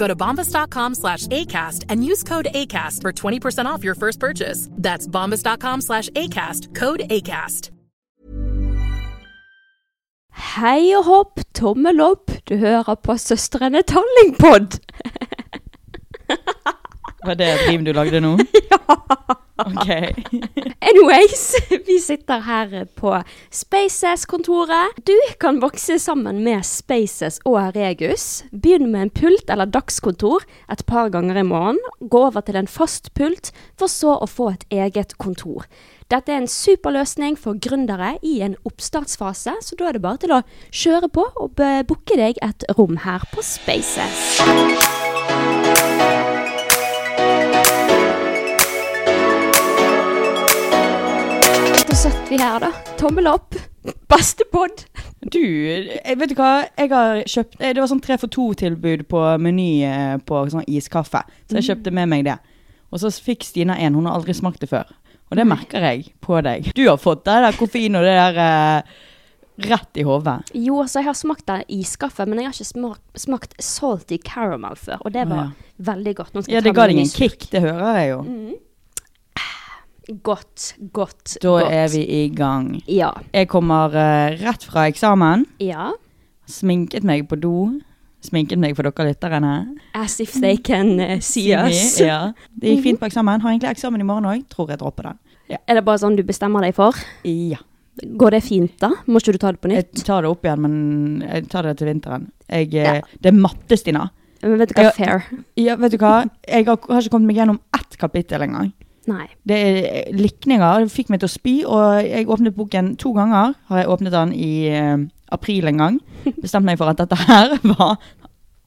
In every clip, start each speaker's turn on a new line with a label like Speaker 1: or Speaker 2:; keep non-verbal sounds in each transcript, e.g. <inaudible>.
Speaker 1: Go to bombas.com slash ACAST and use code ACAST for 20% off your first purchase. That's bombas.com slash ACAST. Code ACAST.
Speaker 2: Hei og hopp, tommel opp, du hører på Søstrene Tallingpod.
Speaker 3: Var det et rim du lagde nå? <laughs> Ok. <laughs>
Speaker 2: Anyways, vi sitter her på Spaces-kontoret. Du kan vokse sammen med Spaces og Regus. Begynn med en pult eller dagskontor et par ganger i måneden. Gå over til en fast pult, for så å få et eget kontor. Dette er en super løsning for gründere i en oppstartsfase, så da er det bare til å kjøre på og booke deg et rom her på Spaces. Sitter vi her, da. Tommel opp. Beste pod.
Speaker 3: Du, jeg vet du hva? Jeg har kjøpt eh, Det var sånn tre for to-tilbud på Meny eh, på sånn iskaffe. Så jeg kjøpte med meg det. Og så fikk Stina en. Hun har aldri smakt det før. Og det merker jeg på deg. Du har fått det der koffein og det der eh, rett i hodet.
Speaker 2: Jo, altså jeg har smakt det iskaffe, men jeg har ikke smakt, smakt salty caramel før. Og det
Speaker 3: var
Speaker 2: var veldig godt.
Speaker 3: Ja, det ga deg en kick, det hører jeg jo.
Speaker 2: Godt, godt,
Speaker 3: Da
Speaker 2: godt.
Speaker 3: er vi i gang.
Speaker 2: Ja.
Speaker 3: Jeg kommer uh, rett fra eksamen.
Speaker 2: Ja.
Speaker 3: Sminket meg på do. Sminket meg for dere lytterne.
Speaker 2: As if they can uh, <laughs> see us.
Speaker 3: Ja. Det gikk fint på eksamen. Har egentlig eksamen i morgen òg. Tror jeg dropper den.
Speaker 2: Er det bare sånn du bestemmer deg for?
Speaker 3: Ja.
Speaker 2: Går det fint, da? Må ikke du ta det på nytt?
Speaker 3: Jeg tar det opp igjen, men jeg tar det til vinteren. Jeg, eh,
Speaker 2: Ja.
Speaker 3: Det er matte, Stina.
Speaker 2: Men vet du hva?
Speaker 3: Jeg-
Speaker 2: Fair.
Speaker 3: Ja, vet du hva? Jeg har, har ikke kommet meg gjennom ett kapittel engang.
Speaker 2: Nei.
Speaker 3: Det er likninger. Det fikk meg til å spy, og jeg åpnet boken to ganger. Har jeg åpnet den i eh, april en gang. <laughs> Bestemte meg for at dette her <laughs> var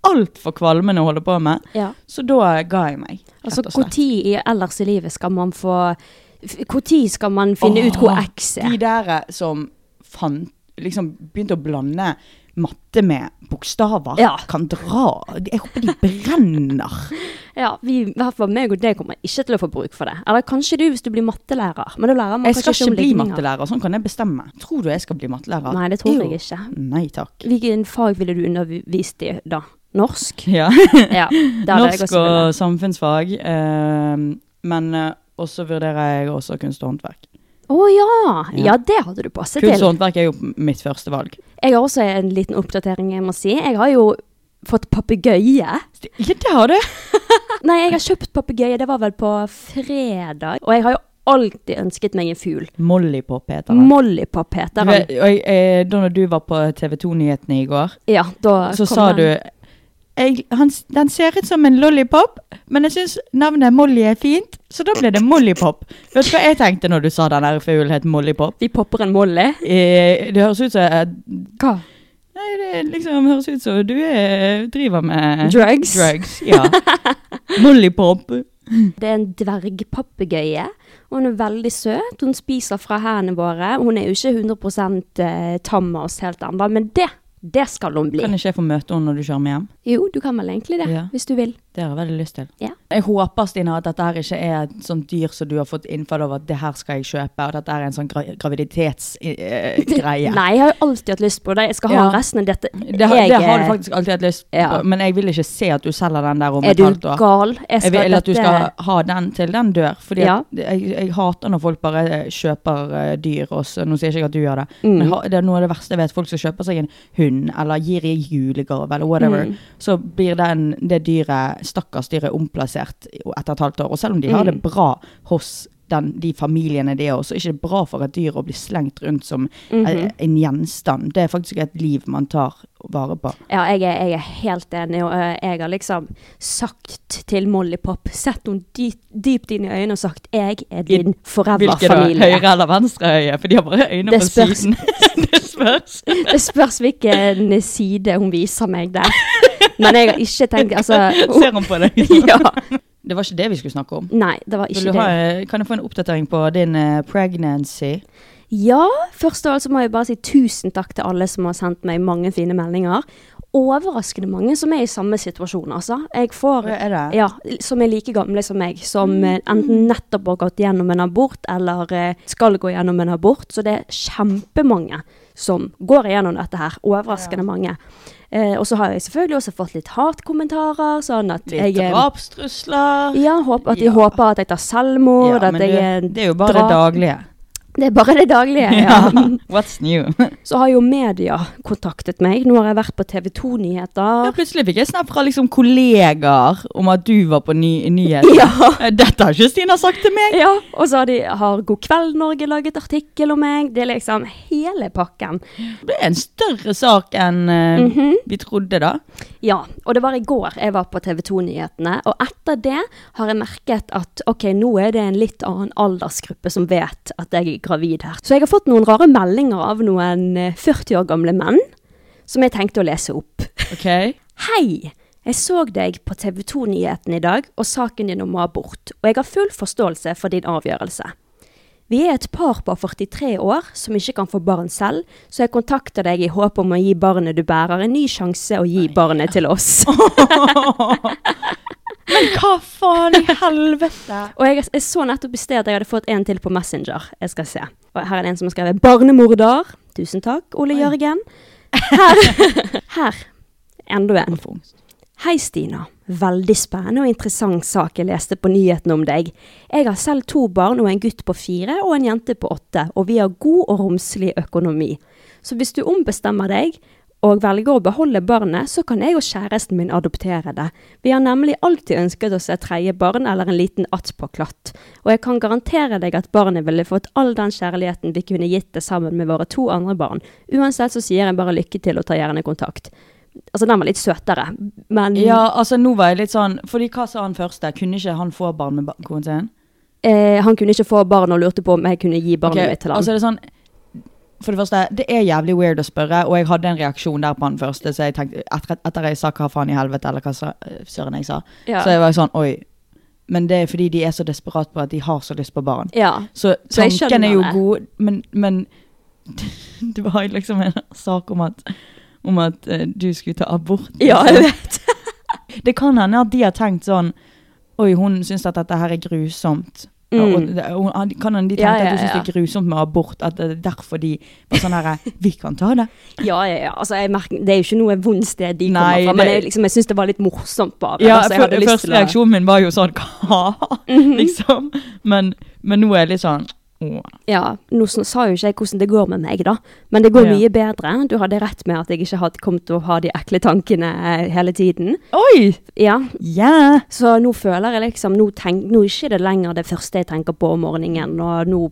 Speaker 3: altfor kvalmende å holde på med.
Speaker 2: Ja.
Speaker 3: Så da ga jeg meg.
Speaker 2: Altså, når ellers i livet skal man få Når skal man finne ut hvor X er?
Speaker 3: De
Speaker 2: er?
Speaker 3: der som fant Liksom begynte å blande matte med bokstaver,
Speaker 2: Ja.
Speaker 3: kan dra. Jeg håper de brenner. <laughs>
Speaker 2: Ja, vi, i hvert fall meg og deg kommer ikke til å få bruk for det. Eller kanskje du hvis du blir mattelærer. Men da lærer man
Speaker 3: Jeg skal
Speaker 2: kanskje
Speaker 3: ikke
Speaker 2: om
Speaker 3: bli
Speaker 2: ligninger.
Speaker 3: mattelærer, sånn kan jeg bestemme. Tror du jeg skal bli mattelærer?
Speaker 2: Nei, det tror
Speaker 3: Jo.
Speaker 2: jeg ikke.
Speaker 3: Nei takk.
Speaker 2: Hvilken fag ville du undervist i da? Norsk? <laughs>
Speaker 3: Ja. <laughs>
Speaker 2: Ja,
Speaker 3: Norsk og samfunnsfag. eh, men eh, også vurderer jeg også kunst og håndverk.
Speaker 2: Å ja.
Speaker 3: Ja.
Speaker 2: ja! det hadde du passet
Speaker 3: Kunst og håndverk er jo mitt første valg.
Speaker 2: Jeg har også en liten oppdatering jeg må si. Jeg har jo fått papegøye.
Speaker 3: Ja, det har du! <laughs>
Speaker 2: Nei, jeg har kjøpt papegøye, det var vel på fredag. Og jeg har jo alltid ønsket meg en fugl.
Speaker 3: Mollypop heter.
Speaker 2: Mollypop heter han.
Speaker 3: eh, da når du var på TV 2-nyhetene i går,
Speaker 2: Ja, da
Speaker 3: så sa
Speaker 2: den.
Speaker 3: du jeg, han, Den ser ut som en lollipop, men jeg syns navnet Molly er fint, så da ble det Mollypop. Vet du hva jeg tenkte når du sa den der fuglen het Mollypop?
Speaker 2: Vi popper en Molly.
Speaker 3: Eh, det høres ut som eh,
Speaker 2: Hva?
Speaker 3: Nei, det liksom høres ut som du er, driver med
Speaker 2: Drugs?
Speaker 3: drugs ja. Mollypop.
Speaker 2: Det er en dvergpapegøye. og Hun er veldig søt. Hun spiser fra hendene våre. Hun er jo ikke 100 eh, tam av oss helt ennå, men det, det skal hun bli.
Speaker 3: Kan ikke jeg få møte henne når du kjører meg hjem?
Speaker 2: Jo, du kan vel egentlig det,
Speaker 3: Ja.
Speaker 2: hvis du vil.
Speaker 3: Det har jeg veldig lyst til.
Speaker 2: Ja.
Speaker 3: Jeg håper Stina, at dette her ikke er et sånt dyr som du har fått innfall over at det her skal jeg kjøpe, og dette er en sånn gra graviditetsgreie. <laughs>
Speaker 2: Nei, jeg har jo alltid hatt lyst på det. Jeg skal ha
Speaker 3: Ja.
Speaker 2: resten av dette.
Speaker 3: Det, har-
Speaker 2: jeg,
Speaker 3: det har du
Speaker 2: eh,
Speaker 3: faktisk alltid hatt lyst på,
Speaker 2: Ja.
Speaker 3: men jeg vil ikke se at du selger den der om
Speaker 2: Er
Speaker 3: et
Speaker 2: du
Speaker 3: halvt år.
Speaker 2: gal? Jeg
Speaker 3: Jeg vil at du skal ha den til den dør. Fordi jeg, jeg hater når folk bare eh, kjøper eh, dyr. også. nå sier jeg ikke at du gjør det,
Speaker 2: Mm.
Speaker 3: men det er noe av det verste jeg vet. Folk som kjøper seg en hund, eller gir i julegave, eller whatever.
Speaker 2: Mm.
Speaker 3: Så blir den, det dyret, stakkars dyr er omplassert etter et halvt år. Og selv om de har
Speaker 2: Mm.
Speaker 3: det bra hos den, de familiene de er hos, så er det ikke bra for et dyr å bli slengt rundt som
Speaker 2: mm
Speaker 3: -hmm. en gjenstand. Det er faktisk et liv man tar vare på.
Speaker 2: Ja, jeg er, jeg er helt enig, og eh, jeg har liksom sagt til Molly Pop Sett henne dypt, dypt inn i øynene og sagt 'Jeg er din
Speaker 3: Hvilke da?
Speaker 2: forever-familie'.
Speaker 3: Høyre eller venstre øye? For de har bare øyne
Speaker 2: Det
Speaker 3: på
Speaker 2: spørs.
Speaker 3: siden. <laughs> det spørs. <laughs>
Speaker 2: Det spørs hvilken side hun viser meg der. <laughs> Men jeg har ikke tenkt Altså <laughs>
Speaker 3: Ser han på deg? <laughs>
Speaker 2: Ja.
Speaker 3: Det var ikke det vi skulle snakke om.
Speaker 2: Nei, det var ikke
Speaker 3: du ha,
Speaker 2: det.
Speaker 3: kan jeg få en oppdatering på din uh, pregnancy?
Speaker 2: Ja, først av alt så må jeg bare si tusen takk til alle som har sendt meg mange fine meldinger. Overraskende mange som er i samme situasjon, altså. Jeg får
Speaker 3: er det?
Speaker 2: Ja, som er like gamle som meg, som
Speaker 3: Mm.
Speaker 2: eh, enten nettopp har gått gjennom en abort, eller eh, skal gå gjennom en abort. Så det er kjempemange som går igjennom dette her. Overraskende mange. Eh, og så har jeg selvfølgelig også fått litt hatkommentarer, sånn at
Speaker 3: Litt
Speaker 2: jeg eh,
Speaker 3: drapstrusler?
Speaker 2: Ja, håper, at de
Speaker 3: Ja.
Speaker 2: håper at jeg tar selvmord,
Speaker 3: Ja,
Speaker 2: at jeg
Speaker 3: det, det er jo bare det daglige.
Speaker 2: Det er bare det daglige, <laughs> ja.
Speaker 3: What's new? <laughs>
Speaker 2: Så har jo media kontaktet meg. Nå har jeg vært på TV 2-nyheter.
Speaker 3: Ja, plutselig fikk jeg snap fra liksom kollegaer om at du var på ny nyheter. <laughs>
Speaker 2: Ja.
Speaker 3: Eh, Dette har ikke Stina sagt til meg.
Speaker 2: Ja, og så har, de, har God kveld Norge laget artikkel om meg. Det er liksom hele pakken.
Speaker 3: Det ble en større sak enn mm
Speaker 2: -hmm.
Speaker 3: vi trodde, da.
Speaker 2: Ja, og det var i går jeg var på TV 2-nyhetene, og etter det har jeg merket at ok, nå er det en litt annen aldersgruppe som vet at jeg er gravid her. Så jeg har fått noen rare meldinger av noen eh, 40 år gamle menn, som jeg tenkte å lese opp.
Speaker 3: Ok? <laughs>
Speaker 2: Hei! Jeg så deg på TV 2-nyhetene i dag og saken din om abort, og jeg har full forståelse for din avgjørelse. Vi er et par på 43 år som ikke kan få barn selv, så jeg kontakter deg i håp om å gi barnet du bærer en ny sjanse å gi barnet til oss. <laughs>
Speaker 3: Men hva faen i helvete?
Speaker 2: Og jeg, jeg så nettopp i sted at jeg hadde fått en til på Messenger. Jeg skal se. Og her er det en som har skrevet 'barnemorder'. Tusen takk, Ole Jørgen. Her. <laughs> her. Enda en. Hei, Stina. Veldig spennende og interessant sak jeg leste på nyhetene om deg. Jeg har selv to barn og en gutt på fire og en jente på åtte, og vi har god og romslig økonomi. Så hvis du ombestemmer deg og velger å beholde barnet, så kan jeg og kjæresten min adoptere det. Vi har nemlig alltid ønsket oss et tredje barn eller en liten attpåklatt, og jeg kan garantere deg at barnet ville fått all den kjærligheten vi kunne gitt det sammen med våre to andre barn. Uansett så sier jeg bare lykke til og tar gjerne kontakt. Altså, den var litt søtere, men
Speaker 3: Ja, altså nå var jeg litt sånn Fordi hva sa han første? Kunne ikke han få barn med konen sin?
Speaker 2: eh, han kunne ikke få barn og lurte på om jeg kunne gi barnet
Speaker 3: okay,
Speaker 2: mitt til ham.
Speaker 3: Altså er sånn For det første, det er jævlig weird å spørre, og jeg hadde en reaksjon der på han første, så jeg tenkte etter, etter jeg sa hva faen i helvete, eller hva sa- søren jeg sa,
Speaker 2: Ja.
Speaker 3: så jeg var sånn oi. Men det er fordi de er så desperat på at de har så lyst på barn.
Speaker 2: ja.
Speaker 3: Så tanken er jo god, men, men <laughs> det var liksom en sak om at, om at eh, du skulle ta abort.
Speaker 2: ja,
Speaker 3: liksom.
Speaker 2: jeg vet. <laughs>
Speaker 3: Det kan hende at de har tenkt sånn Oi, hun syns at dette her er grusomt. Ja,
Speaker 2: Mm.
Speaker 3: og og, kan hende de
Speaker 2: Ja,
Speaker 3: tenkte
Speaker 2: ja,
Speaker 3: at du syns det er grusomt med abort. At det er derfor de var sånn herre <laughs> Vi kan ta det.
Speaker 2: Ja, ja, ja. Altså, merker, det er jo ikke noe vondt sted de
Speaker 3: Nei,
Speaker 2: kommer fra, men
Speaker 3: det-
Speaker 2: jeg, liksom, jeg syns det var litt morsomt bare.
Speaker 3: Ja,
Speaker 2: altså, jeg
Speaker 3: Første reaksjonen min var jo sånn <laughs> Hva?
Speaker 2: Mhm.
Speaker 3: liksom. Men, men nå er jeg litt sånn.
Speaker 2: Ja, nå sa jo ikke jeg hvordan det går med meg, da. Men det går
Speaker 3: Ja.
Speaker 2: mye bedre. Du hadde rett med at jeg ikke hadde kommet til å ha de ekle tankene eh, hele tiden.
Speaker 3: Oi!
Speaker 2: Ja,
Speaker 3: Yeah.
Speaker 2: Så nå føler jeg liksom Nå, tenk, nå er ikke lenger det første jeg tenker på om morgenen, og nå,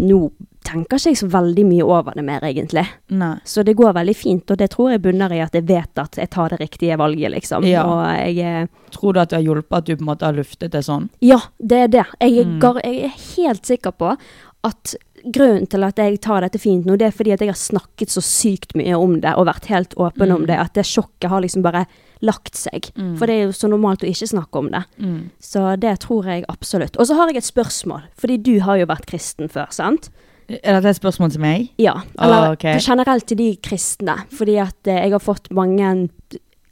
Speaker 2: nå tenker ikke jeg så veldig mye over det mer, egentlig.
Speaker 3: Nei.
Speaker 2: Så det går veldig fint, og det tror jeg bunner i at jeg vet at jeg tar det riktige valget, liksom.
Speaker 3: Ja.
Speaker 2: Jeg
Speaker 3: Tror du at det har hjulpet at du på en måte har luftet det sånn?
Speaker 2: Ja, det er det. Jeg
Speaker 3: Mm.
Speaker 2: jeg er helt sikker på at grunnen til at jeg tar dette fint nå, det er fordi at jeg har snakket så sykt mye om det og vært helt åpen
Speaker 3: Mm.
Speaker 2: om det, at det sjokket har liksom bare lagt seg. For det er jo så normalt å ikke snakke om det.
Speaker 3: Mm.
Speaker 2: Så det tror jeg absolutt. Og så har jeg et spørsmål, fordi du har jo vært kristen før, sant?
Speaker 3: Er dette et spørsmål til meg?
Speaker 2: Ja. Eller
Speaker 3: oh, okay.
Speaker 2: generelt til de kristne, fordi at eh, jeg har fått mange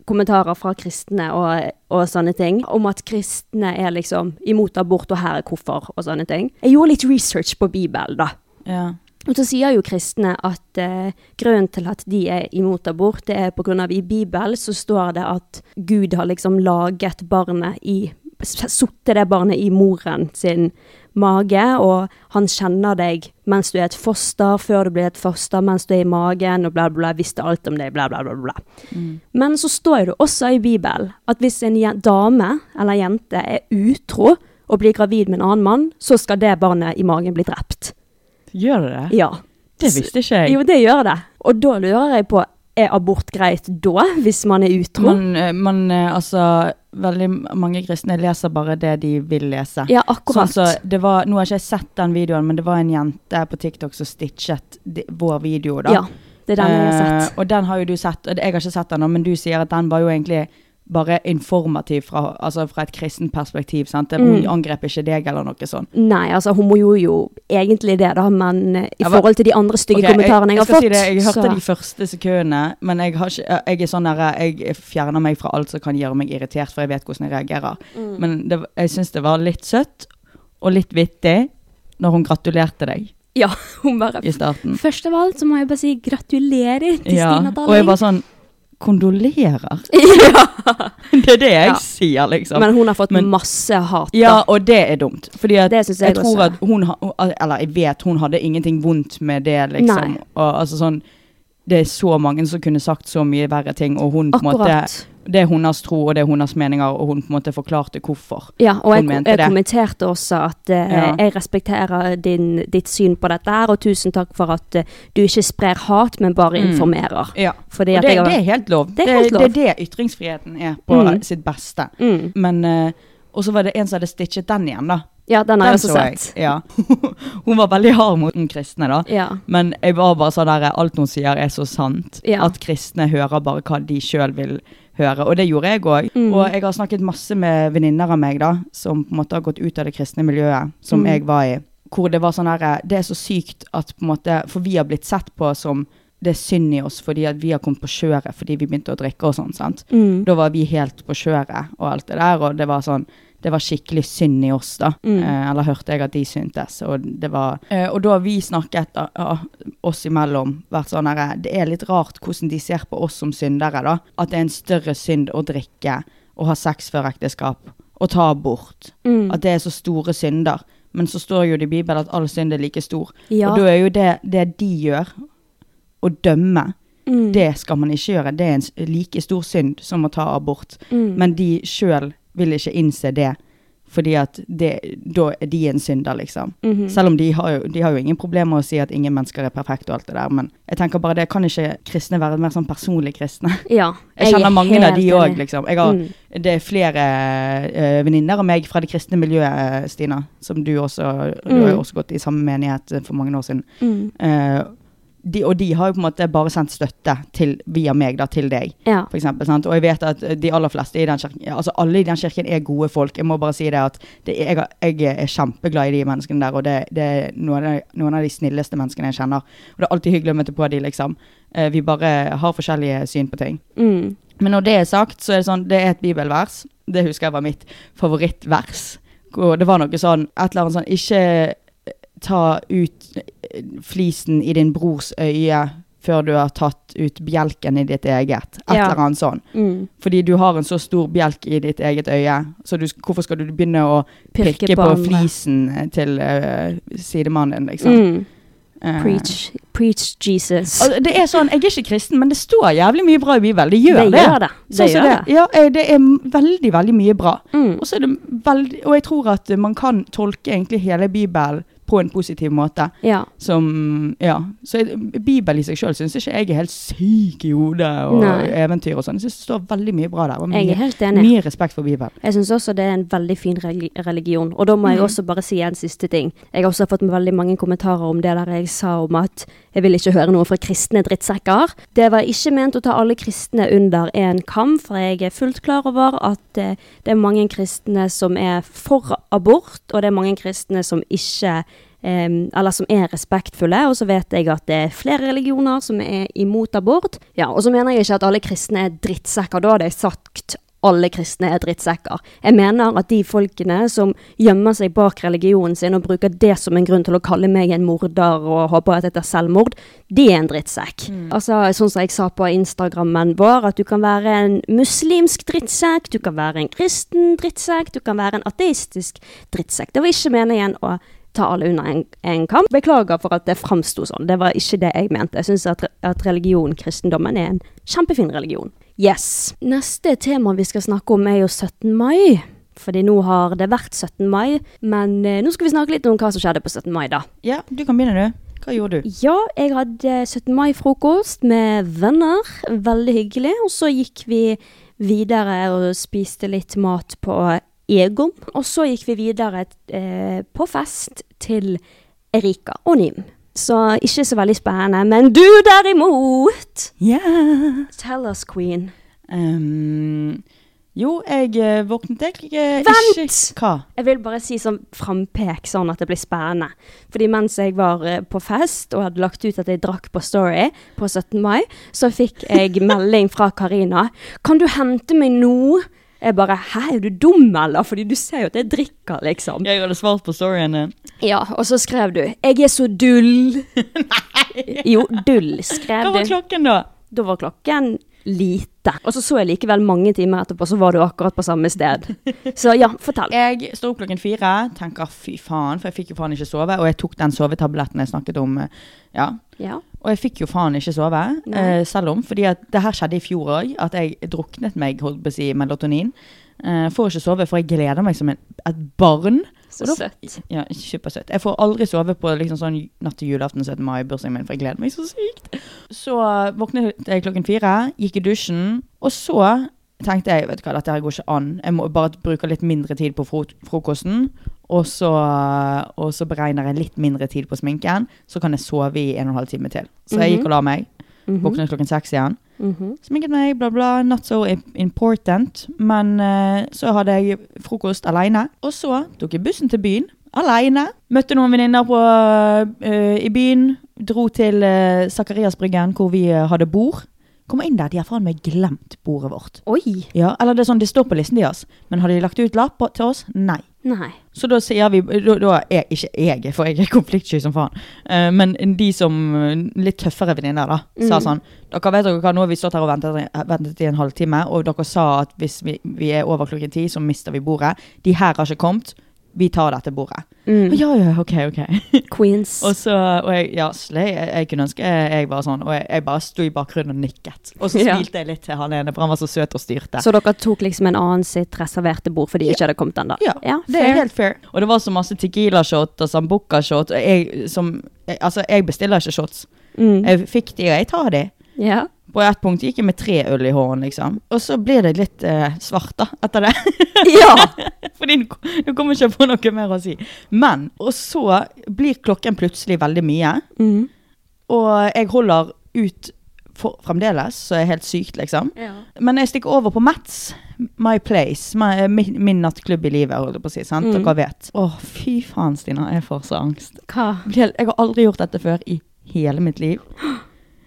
Speaker 2: kommentarer fra kristne og, og sånne ting, om at kristne er liksom imot abort, og her er hvorfor, og sånne ting. Jeg gjorde litt research på Bibelen, da.
Speaker 3: Ja.
Speaker 2: Og så sier jo kristne at eh, grunnen til at de er imot abort, det er pga. i Bibelen så står det at Gud har liksom laget barnet i Satt det barnet i moren sin mage, og han kjenner deg mens du er et foster, før du blir et foster, mens du er i magen, og bla, bla, visste alt om deg, bla, bla, bla. bla. Men så står det også i Bibelen at hvis en dame eller jente er utro og blir gravid med en annen mann, så skal det barnet i magen bli drept.
Speaker 3: Gjør det det?
Speaker 2: Ja.
Speaker 3: Det visste ikke jeg.
Speaker 2: Jo, det gjør det. Og da lurer jeg på, er abort greit da, hvis man er utro?
Speaker 3: Man, eh, man eh, altså Veldig mange kristne leser bare det de vil lese.
Speaker 2: ja, akkurat.
Speaker 3: Sånn, så det var, nå har ikke jeg sett den videoen, men det var en jente på TikTok som stitchet de, vår video. da.
Speaker 2: ja, det er den jeg har
Speaker 3: sett.
Speaker 2: sett.
Speaker 3: og den har jo du sett, og jeg har ikke sett den, men du sier at den var jo egentlig bare informativ fra, altså fra et kristent perspektiv. sant? Hun
Speaker 2: Mm.
Speaker 3: angrep ikke deg eller noe sånt.
Speaker 2: Nei, altså hun må jo jo egentlig det, da, men eh, i
Speaker 3: Ja,
Speaker 2: forhold til de andre stygge
Speaker 3: okay,
Speaker 2: kommentarene jeg,
Speaker 3: jeg
Speaker 2: har fått
Speaker 3: Si det, jeg hørte
Speaker 2: så
Speaker 3: de første sekundene, men jeg, har ikke, jeg er sånn der, jeg fjerner meg fra alt som kan gjøre meg irritert, for jeg vet hvordan jeg reagerer.
Speaker 2: Mm.
Speaker 3: Men det, jeg syns det var litt søtt og litt vittig når hun gratulerte deg
Speaker 2: Ja, <laughs> hun bare
Speaker 3: i starten.
Speaker 2: Først av alt så må jeg bare si gratulerer til
Speaker 3: Ja,
Speaker 2: Stina
Speaker 3: og jeg bare sånn Kondolerer. <laughs>
Speaker 2: ja.
Speaker 3: Det er det jeg
Speaker 2: Ja.
Speaker 3: sier, liksom.
Speaker 2: Men hun har fått
Speaker 3: Men-
Speaker 2: masse hat. da.
Speaker 3: Ja, og det er dumt. Fordi at
Speaker 2: jeg
Speaker 3: jeg tror at hun ha- Eller jeg vet hun hadde ingenting vondt med det, liksom. Og altså sånn Det er så mange som kunne sagt så mye verre ting, og hun på en måte. Det er hennes tro, og det er hennes meninger, og hun på en måte forklarte hvorfor.
Speaker 2: Ja, og jeg, jeg
Speaker 3: det.
Speaker 2: kommenterte også at uh,
Speaker 3: Ja.
Speaker 2: jeg respekterer din, ditt syn på dette her, og tusen takk for at uh, du ikke sprer hat, men bare
Speaker 3: Mm.
Speaker 2: informerer.
Speaker 3: Ja.
Speaker 2: Fordi
Speaker 3: Og det,
Speaker 2: jeg
Speaker 3: det er helt lov.
Speaker 2: Det er helt lov.
Speaker 3: Det, er det ytringsfriheten er på
Speaker 2: Mm.
Speaker 3: sitt beste.
Speaker 2: Mm.
Speaker 3: Men uh, Og så var det en som hadde stitchet den igjen, da.
Speaker 2: Ja, den har jeg også
Speaker 3: så jeg.
Speaker 2: sett.
Speaker 3: Ja. <laughs> hun var veldig hard mot den kristne, da.
Speaker 2: Ja.
Speaker 3: Men jeg var bare sånn der, alt hun sier er så sant.
Speaker 2: Ja.
Speaker 3: At kristne hører bare hva de sjøl vil høre. Og det gjorde jeg òg.
Speaker 2: Mm.
Speaker 3: Og jeg har snakket masse med venninner av meg da, som på en måte har gått ut av det kristne miljøet som
Speaker 2: Mm.
Speaker 3: jeg var i. Hvor det var sånn her Det er så sykt at på en måte For vi har blitt sett på som det er synd i oss fordi at vi har kommet på kjøret fordi vi begynte å drikke og sånn. sant?
Speaker 2: Mm.
Speaker 3: Da var vi helt på kjøret og alt det der, og det var sånn det var skikkelig synd i oss, da.
Speaker 2: Mm.
Speaker 3: Eh, eller hørte jeg at de syntes. Og, det var, eh, og da har vi snakket uh, uh, oss imellom, vært sånn herre Det er litt rart hvordan de ser på oss som syndere, da. At det er en større synd å drikke, og ha sex før ekteskap, og ta abort.
Speaker 2: Mm.
Speaker 3: At det er så store synder. Men så står jo det i Bibelen at all synd er like stor.
Speaker 2: Ja.
Speaker 3: Og da er jo det, det de gjør, å dømme,
Speaker 2: Mm.
Speaker 3: det skal man ikke gjøre. Det er en like stor synd som å ta abort.
Speaker 2: Mm.
Speaker 3: Men de sjøl vil ikke innse det, fordi at det, da er de en synder, liksom.
Speaker 2: Mhm.
Speaker 3: Selv om de har, jo, de har jo ingen problemer med å si at ingen mennesker er perfekte og alt det der, men jeg tenker bare det, kan ikke kristne være mer sånn personlig kristne? <laughs>
Speaker 2: Ja.
Speaker 3: Jeg
Speaker 2: jeg
Speaker 3: kjenner mange av de òg, liksom. Har,
Speaker 2: Mm.
Speaker 3: Det er flere uh, venninner av meg fra det kristne miljøet, eh, Stina, som du også Du har jo
Speaker 2: Mm.
Speaker 3: også gått i samme menighet for mange år siden.
Speaker 2: Mm.
Speaker 3: De, og de har jo på en måte bare sendt støtte til, via meg da, til deg
Speaker 2: Ja.
Speaker 3: for eksempel, sant? Og jeg vet at de aller fleste i den kirken, altså alle i den kirken er gode folk. Jeg må bare si det at det, jeg, jeg er kjempeglad i de menneskene der, og det, det er noen av, noen av de snilleste menneskene jeg kjenner. Og det er alltid hyggelig å møte på de, liksom. Eh, vi bare har forskjellige syn på ting.
Speaker 2: Mm.
Speaker 3: Men når det er sagt, så er det sånn, det er et bibelvers. Det husker jeg var mitt favorittvers. Hvor det var noe sånn, et eller annet sånn, ikke ta ut flisen i din brors øye før du har tatt ut bjelken i ditt eget. Et
Speaker 2: Ja.
Speaker 3: eller annet sånn.
Speaker 2: Mm.
Speaker 3: Fordi du har en så stor bjelk i ditt eget øye, så du, hvorfor skal du begynne å
Speaker 2: Pirke
Speaker 3: pirke
Speaker 2: på andre.
Speaker 3: flisen til uh, sidemannen din, liksom?
Speaker 2: Mm.
Speaker 3: Uh.
Speaker 2: Preach, preach Jesus.
Speaker 3: altså, det er sånn, Jeg er ikke kristen, men det står jævlig mye bra i Bibelen. Det gjør
Speaker 2: det
Speaker 3: det.
Speaker 2: gjør det. Det
Speaker 3: Sånn
Speaker 2: gjør det.
Speaker 3: Ja, eh, det er veldig, veldig mye bra.
Speaker 2: Mm.
Speaker 3: Og så er det veldig Og jeg tror at man kan tolke egentlig hele Bibelen på en positiv måte.
Speaker 2: Ja.
Speaker 3: Som Ja. Så jeg- Bibelen i seg sjøl syns ikke jeg er helt syk i hodet og
Speaker 2: Nei.
Speaker 3: eventyr og sånn. Jeg syns det står veldig mye bra der. Og
Speaker 2: Jeg er helt enig.
Speaker 3: mye respekt for Bibelen.
Speaker 2: Jeg syns også det er en veldig fin religion. Og da må jeg
Speaker 3: Mm.
Speaker 2: også bare si en siste ting. Jeg har også fått veldig mange kommentarer om det der jeg sa om at jeg vil ikke høre noe fra kristne drittsekker. Det var ikke ment å ta alle kristne under en kam, for jeg er fullt klar over at eh, det er mange kristne som er for abort, og det er mange kristne som ikke eller som er respektfulle, og så vet jeg at det er flere religioner som er imot abort. Ja, og så mener jeg ikke at alle kristne er drittsekker, da hadde jeg sagt alle kristne er drittsekker. Jeg mener at de folkene som gjemmer seg bak religionen sin og bruker det som en grunn til å kalle meg en morder og håper at dette er selvmord, de er en drittsekk. Altså, sånn som jeg sa på Instagrammen vår, at du kan være en muslimsk drittsekk, du kan være en kristen drittsekk, du kan være en ateistisk drittsekk. Det var ikke meningen å ta alle under en, en kamp. Beklager for at det framsto sånn. Det var ikke det jeg mente. Jeg syns at, at religion, kristendommen, er en kjempefin religion. Yes. Neste tema vi skal snakke om er jo 17. mai. Fordi nå har det vært 17. mai, men eh, nå skal vi snakke litt om hva som skjedde på 17. mai, da.
Speaker 3: Ja, du kan begynne, du. Hva gjorde du?
Speaker 2: Ja, jeg hadde 17. mai-frokost med venner. Veldig hyggelig. Og så gikk vi videre og spiste litt mat på Egon. Og så gikk vi videre eh, på fest til Erika og Nim. Så ikke så veldig spennende. Men du derimot!
Speaker 3: Yeah.
Speaker 2: Tell us, queen.
Speaker 3: Um, jo, jeg eh, våknet egentlig eh,
Speaker 2: Vent!
Speaker 3: ikke Hva?
Speaker 2: Jeg vil bare si sånn frampek, sånn at det blir spennende. Fordi mens jeg var eh, på fest og hadde lagt ut at jeg drakk på Story på 17. mai, så fikk jeg <laughs> melding fra Karina. Kan du hente meg nå? Jeg bare Hæ, er du dum, eller? Fordi du ser jo at jeg drikker, liksom.
Speaker 3: Jeg hadde svart på storyen din.
Speaker 2: Ja, og så skrev du 'Jeg er så dull'. <laughs> Nei! Jo, dull, skrev du.
Speaker 3: Hva var klokken da?
Speaker 2: Da var klokken lite. Og så så jeg likevel mange timer etterpå, så var du akkurat på samme sted. Så ja, fortell. <laughs>
Speaker 3: Jeg står opp klokken fire, tenker fy faen, for jeg fikk jo faen ikke sove. Og jeg tok den sovetabletten jeg snakket om. eh, Ja.
Speaker 2: Ja.
Speaker 3: Og jeg fikk jo faen ikke sove, eh, selv om. Fordi at det her skjedde i fjor òg, at jeg druknet meg holdt på å si, melatonin. Eh, får ikke sove, for jeg gleder meg som en, et barn.
Speaker 2: Så
Speaker 3: da-
Speaker 2: søtt.
Speaker 3: Ja, supersøtt. Jeg får aldri sove på liksom sånn natt til julaften 17. mai, bursdagen min, for jeg gleder meg så sykt. Så våknet jeg klokken fire, gikk i dusjen, og så tenkte jeg vet du hva, dette her går ikke an. Jeg må bare bruke litt mindre tid på fro frokosten. Og så, og så beregner jeg litt mindre tid på sminken, så kan jeg sove i en og en halv time til. Så jeg gikk og la meg. Våknet klokken seks igjen.
Speaker 2: Mhm.
Speaker 3: Sminket meg, bla, bla. Not so important. Men uh, så hadde jeg frokost alene. Og så tok jeg bussen til byen alene. Møtte noen venninner på, eh, i byen. Dro til uh, Sakariasbryggen, hvor vi uh, hadde bord. Kommer inn der, de har faen meg glemt bordet vårt.
Speaker 2: Oi.
Speaker 3: Ja, eller det er sånn, det står på listen deres. Men har de lagt ut lapp til oss? Nei.
Speaker 2: Nei.
Speaker 3: Så da sier vi Da, da er ikke jeg, for jeg er konfliktsky som faen. uh, men de som litt tøffere venninner, da, sa
Speaker 2: Mm.
Speaker 3: sånn Dere vet dere hva, nå har vi stått her og ventet, ventet i en halvtime, og dere sa at hvis vi, vi er over klokken ti, så mister vi bordet. De her har ikke kommet. Vi tar dette bordet.
Speaker 2: Mm.
Speaker 3: Ja, ja, ok, ok. <laughs>
Speaker 2: Queens.
Speaker 3: og så, og jeg, ja, slay, jeg, jeg kunne ønske jeg var sånn, og jeg, jeg bare sto i bakgrunnen og nikket. Og så <laughs>
Speaker 2: Ja.
Speaker 3: smilte jeg litt til han ene, for han var så søt og styrte.
Speaker 2: Så dere tok liksom en annen sitt reserverte bord fordi de ikke hadde kommet ennå?
Speaker 3: Ja, det er helt fair. Og det var så masse tequila-shot og sambuca-shot. og Jeg, som, altså, jeg bestiller ikke shots.
Speaker 2: Mm.
Speaker 3: Jeg fikk de, og jeg tar de.
Speaker 2: Ja.
Speaker 3: På et punkt gikk jeg med tre øl i hånden, liksom. Og så blir det litt eh, svart, da, etter det. <laughs>
Speaker 2: ja. <laughs>
Speaker 3: Fordi du, kommer ikke på noe mer å si. Men, og så blir klokken plutselig veldig mye.
Speaker 2: Mm.
Speaker 3: Og jeg holder ut for, fremdeles, så er helt sykt, liksom. Men jeg stikker over på Mats, My Place, my, min, min nattklubb i livet, holdt jeg på å si. sant?
Speaker 2: Mm.
Speaker 3: Dere vet. Å, fy faen, Stina. Jeg får så angst.
Speaker 2: Hva?
Speaker 3: Jeg har aldri gjort dette før i hele mitt liv.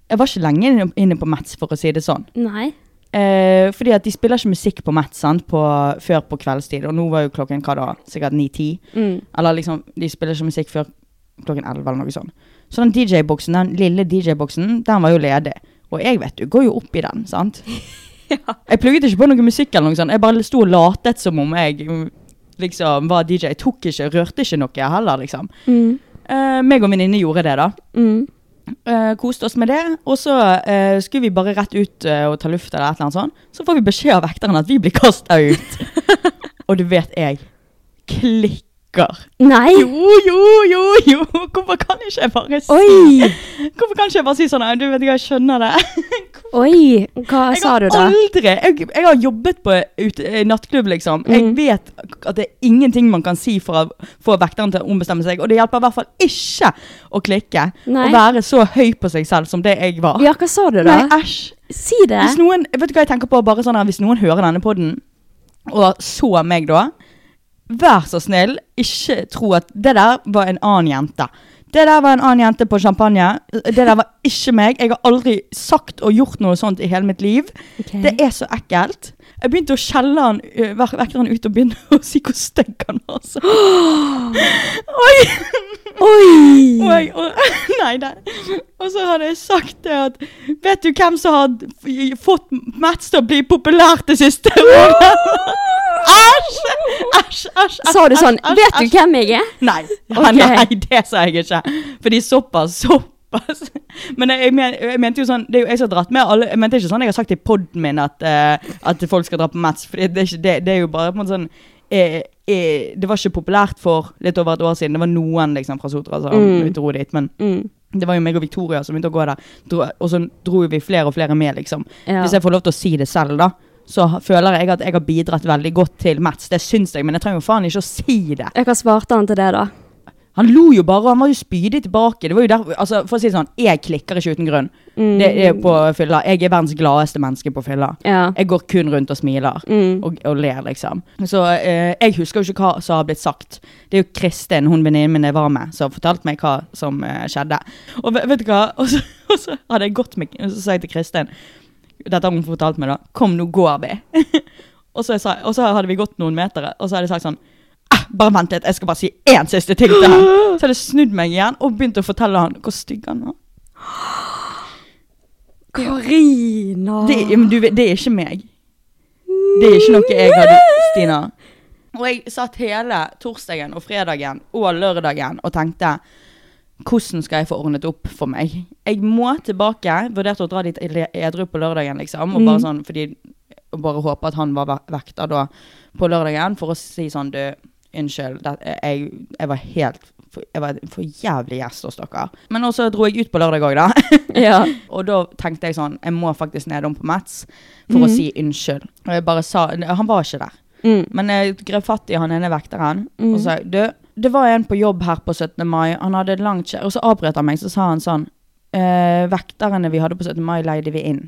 Speaker 3: Jeg var ikke lenge inne- på Mats, for å si det sånn.
Speaker 2: Nei.
Speaker 3: Eh, fordi at de spiller ikke musikk på Mats sant? På, før på kveldstid, og nå var jo klokken hva da? Sikkert 9-10.
Speaker 2: Mm.
Speaker 3: Eller liksom, de spiller ikke musikk før klokken 11 eller noe sånt. Så den DJ-boksen, den lille DJ-boksen, den var jo ledig. Og jeg vet du, går jo opp i den, sant? <laughs> ja. Jeg plugget ikke på noe musikk eller noe sånt. Jeg bare sto og latet som om jeg liksom var DJ. Jeg tok ikke, rørte ikke noe heller, liksom.
Speaker 2: Mm.
Speaker 3: Eh, meg og venninne gjorde det, da.
Speaker 2: Mm.
Speaker 3: Eh, koste oss med det. Og så uh, skulle vi bare rett ut uh, og ta luft eller et eller annet sånt. Så får vi beskjed av vekteren at vi blir kasta ut. <laughs> og du vet jeg klikker.
Speaker 2: Nei.
Speaker 3: Jo, jo, jo, jo! Hvorfor kan ikke jeg bare si
Speaker 2: Oi.
Speaker 3: Hvorfor kan ikke jeg bare si sånn Du vet ikke, jeg skjønner det. <laughs>
Speaker 2: Oi. Hva
Speaker 3: Jeg
Speaker 2: sa du da?
Speaker 3: aldri jeg, jeg har jobbet på ut, eh, nattklubb, liksom. Jeg
Speaker 2: Mm.
Speaker 3: vet at det er ingenting man kan si for å få vekteren til å ombestemme seg. Og det hjelper i hvert fall ikke å klikke.
Speaker 2: Nei.
Speaker 3: Å være så høy på seg selv som det jeg var.
Speaker 2: Ja, hva sa du da?
Speaker 3: Nei, æsj.
Speaker 2: Si det.
Speaker 3: Hvis noen, vet du hva jeg tenker på? Bare sånn her, Hvis noen hører denne podden, og så meg da vær så snill, ikke tro at det der var en annen jente. Det der var en annen jente på champagne. Det der var ikke meg. Jeg har aldri sagt og gjort noe sånt i hele mitt liv.
Speaker 2: Okay.
Speaker 3: Det er så ekkelt. Jeg begynte å skjelle han, vekke han ut og begynne å si hvor stygg han var. Altså. Oi! <gasps>
Speaker 2: Oi!
Speaker 3: Oi. og, <laughs> nei, nei. og så hadde jeg sagt det at Vet du hvem som har fått Mats til å bli populær det siste <gasps> året? <gasps> <laughs> Æsj! Æsj, æsj.
Speaker 2: Sa du sånn
Speaker 3: æsj,
Speaker 2: Vet du hvem jeg er?
Speaker 3: Nei.
Speaker 2: Ok.
Speaker 3: nei, det sa jeg ikke. Fordi såpass, såpass. Men jeg, jeg, men, jeg mente jo sånn Det er jo jeg som har dratt med alle Jeg mente ikke sånn jeg har sagt i poden min at, uh, at folk skal dra på Mats. For det, det. Det er jo bare på en måte sånn eh, eh, Det var ikke populært for litt over et år siden. Det var noen liksom fra Sotra som
Speaker 2: Mm.
Speaker 3: dro dit. Men
Speaker 2: Mm.
Speaker 3: det var jo meg og Victoria som begynte å gå der. Og så dro vi flere og flere med, liksom.
Speaker 2: Ja.
Speaker 3: Hvis jeg får lov til å si det selv, da. Så føler jeg at jeg har bidratt veldig godt til Mats. Det syns jeg, men jeg trenger jo faen ikke å si det.
Speaker 2: Hva svarte han til det, da?
Speaker 3: Han lo jo bare, og han var jo spydig tilbake. Det var jo der, altså For å si det sånn, jeg klikker ikke uten grunn.
Speaker 2: Mm.
Speaker 3: Det er på fylla. Jeg er verdens gladeste menneske på fylla.
Speaker 2: Ja.
Speaker 3: Jeg går kun rundt og smiler.
Speaker 2: Mm.
Speaker 3: Og, og ler, liksom. Så eh, jeg husker jo ikke hva som har blitt sagt. Det er jo Kristin, hun venninnen min jeg var med, som fortalte meg hva som eh, skjedde. Og vet, vet du hva? Og så, <laughs> og så hadde jeg gått med Og så sa jeg til Kristin Dette har hun fortalt meg, da. Kom, nå går vi. <laughs> og, så sa, og så hadde vi gått noen meter, og så hadde jeg sagt sånn «Ah, bare vent litt, jeg skal bare si én siste ting til han. <gasps> Så hadde jeg snudd meg igjen og begynt å fortelle han hvor stygg han var. <gasps>
Speaker 2: Karina!
Speaker 3: Det, men du, det er ikke meg. Det er ikke noe jeg hadde, Stina. Og jeg satt hele torsdagen og fredagen og lørdagen og tenkte hvordan skal jeg få ordnet opp for meg? Jeg må tilbake. Vurderte å dra dit edru på lørdagen, liksom. Og bare sånn, fordi, og bare håpe at han var ve- vekk da, da på lørdagen for å si sånn Du, unnskyld. Det, jeg, jeg var helt Jeg var en for jævlig gjest hos dere. Men også dro jeg ut på lørdag òg, da. <laughs>
Speaker 2: Ja.
Speaker 3: Og da tenkte jeg sånn Jeg må faktisk nedom på Mats for å si unnskyld. Og jeg bare sa Han var ikke der.
Speaker 2: Mm.
Speaker 3: Men jeg grep fatt i han ene vekteren
Speaker 2: Mm.
Speaker 3: og sa Du, det var en på jobb her på 17. mai. Han hadde et langt skjær, Og så avbrøt han meg, så sa han sånn eh, Vekterne vi hadde på 17. mai, leide vi inn.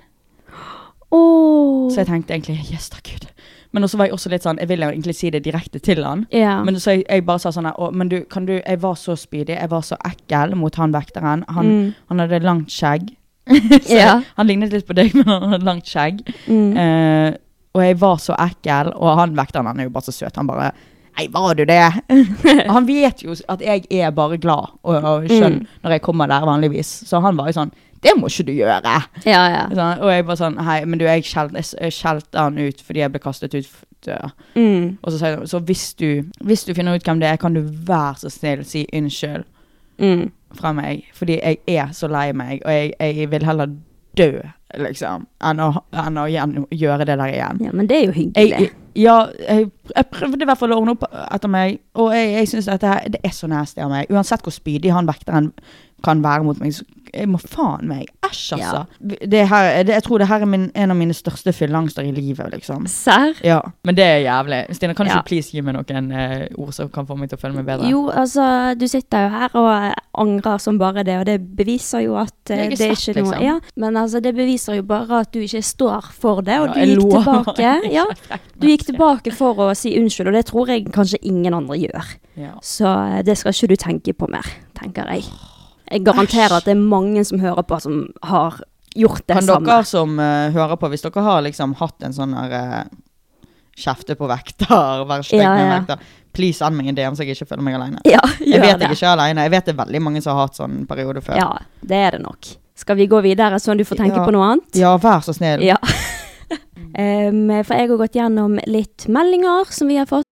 Speaker 2: Oh.
Speaker 3: Så jeg tenkte egentlig Yes, takk gud. Men også var jeg også litt sånn Jeg ville jo egentlig si det direkte til han.
Speaker 2: Yeah.
Speaker 3: Men så jeg, jeg bare sa sånn her, Men du, kan du Jeg var så spydig. Jeg var så ekkel mot han vekteren. Han,
Speaker 2: Mm.
Speaker 3: han hadde langt skjegg. <laughs>
Speaker 2: Ja.
Speaker 3: Han lignet litt på deg, men han hadde langt skjegg.
Speaker 2: Mm.
Speaker 3: Eh, og jeg var så ekkel, og han vekteren han er jo bare så søt. Han bare Nei, var du det? <laughs> han vet jo at jeg er bare glad og, og skjønn
Speaker 2: Mm.
Speaker 3: når jeg kommer der vanligvis. Så han var jo sånn Det må ikke du gjøre.
Speaker 2: ja, ja.
Speaker 3: Sånn, og jeg bare sånn Hei, men du, jeg skjelte, han ut fordi jeg ble kastet ut døra.
Speaker 2: Mm.
Speaker 3: Og så sa jeg så hvis du, hvis du finner ut hvem det er, kan du være så snill si unnskyld
Speaker 2: Mm.
Speaker 3: fra meg. Fordi jeg er så lei meg, og jeg, jeg vil heller dø, liksom, enn å, enn å igjen gjøre det der igjen.
Speaker 2: ja, men det er jo hyggelig.
Speaker 3: Jeg, ja, jeg, jeg prøvde i hvert fall å ordne opp etter meg, og jeg, jeg syns dette her, det er så nasty av meg. Uansett hvor spydig han vekteren kan være mot meg, så jeg må faen meg Æsj, altså. Det her, det, jeg tror det her er min, en av mine største fylleangster i livet, liksom.
Speaker 2: Serr?
Speaker 3: Ja, men det er jævlig. Stina, kan du
Speaker 2: Ja.
Speaker 3: ikke please gi meg noen eh, ord som kan få meg til å føle meg bedre?
Speaker 2: Jo, altså, du sitter jo her og angrer som bare det, og det beviser jo at eh, det er ikke noe
Speaker 3: liksom.
Speaker 2: Ja, men altså, det beviser jo bare at du ikke står for det, og
Speaker 3: Ja,
Speaker 2: du gikk tilbake. <laughs> Ja, du gikk tilbake for å si unnskyld, og det tror jeg kanskje ingen andre gjør.
Speaker 3: Ja.
Speaker 2: Så eh, det skal ikke du tenke på mer, tenker jeg. Jeg garanterer at det er mange som hører på, som har gjort det
Speaker 3: Kan
Speaker 2: samme.
Speaker 3: dere som uh, hører på, hvis dere har liksom hatt en sånn her uh, kjefte på vekter, være stygg med vekter, please send meg en DM så jeg ikke føler meg alene.
Speaker 2: Ja, <laughs>
Speaker 3: Jeg vet
Speaker 2: det.
Speaker 3: jeg ikke er alene. Jeg vet det er veldig mange som har hatt sånn periode før.
Speaker 2: Ja, det er det nok. Skal vi gå videre, sånn du får tenke
Speaker 3: Ja.
Speaker 2: på noe annet?
Speaker 3: Ja, vær så snill.
Speaker 2: Ja. <laughs> Em, for jeg har gått gjennom litt meldinger som vi har fått.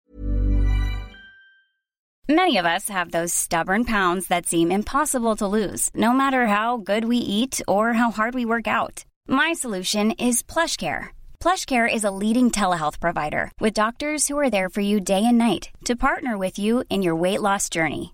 Speaker 4: Many of us have those stubborn pounds that seem impossible to lose, no matter how good we eat or how hard we work out. My solution is PlushCare. PlushCare is a leading telehealth provider with doctors who are there for you day and night to partner with you in your weight loss journey.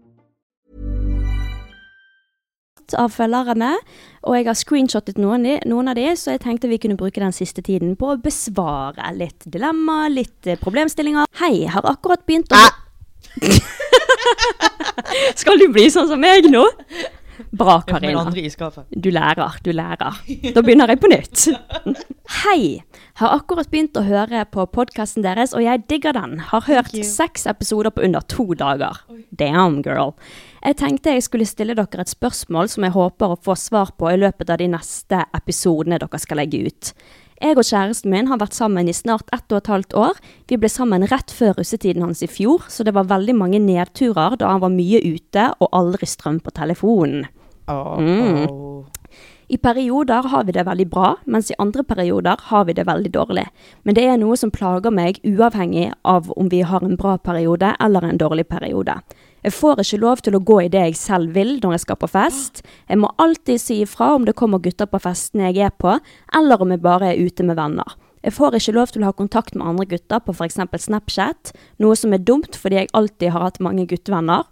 Speaker 2: Av følgerne, og jeg har screenshotet noen, noen av de, så jeg tenkte vi kunne bruke den siste tiden på å besvare litt dilemma, litt eh, problemstillinger. Hei, har akkurat begynt å <laughs> Skal du bli sånn som meg nå? Bra, Karina. Du lærer, du lærer. Da begynner jeg på nytt. <laughs> Hei! Har akkurat begynt å høre på podkasten deres, og jeg digger den. Har hørt seks episoder på under to dager. Damn, girl. Jeg tenkte jeg skulle stille dere et spørsmål som jeg håper å få svar på i løpet av de neste episodene dere skal legge ut. Jeg og kjæresten min har vært sammen i snart ett og et halvt år. Vi ble sammen rett før russetiden hans i fjor, så det var veldig mange nedturer da han var mye ute og aldri strøm på telefonen. Mm. I perioder har vi det veldig bra, mens i andre perioder har vi det veldig dårlig. Men det er noe som plager meg uavhengig av om vi har en bra periode eller en dårlig periode. Jeg får ikke lov til å gå i det jeg selv vil når jeg skal på fest. Jeg må alltid si ifra om det kommer gutter på festene jeg er på, eller om jeg bare er ute med venner. Jeg får ikke lov til å ha kontakt med andre gutter på f.eks. Snapchat, noe som er dumt fordi jeg alltid har hatt mange guttevenner.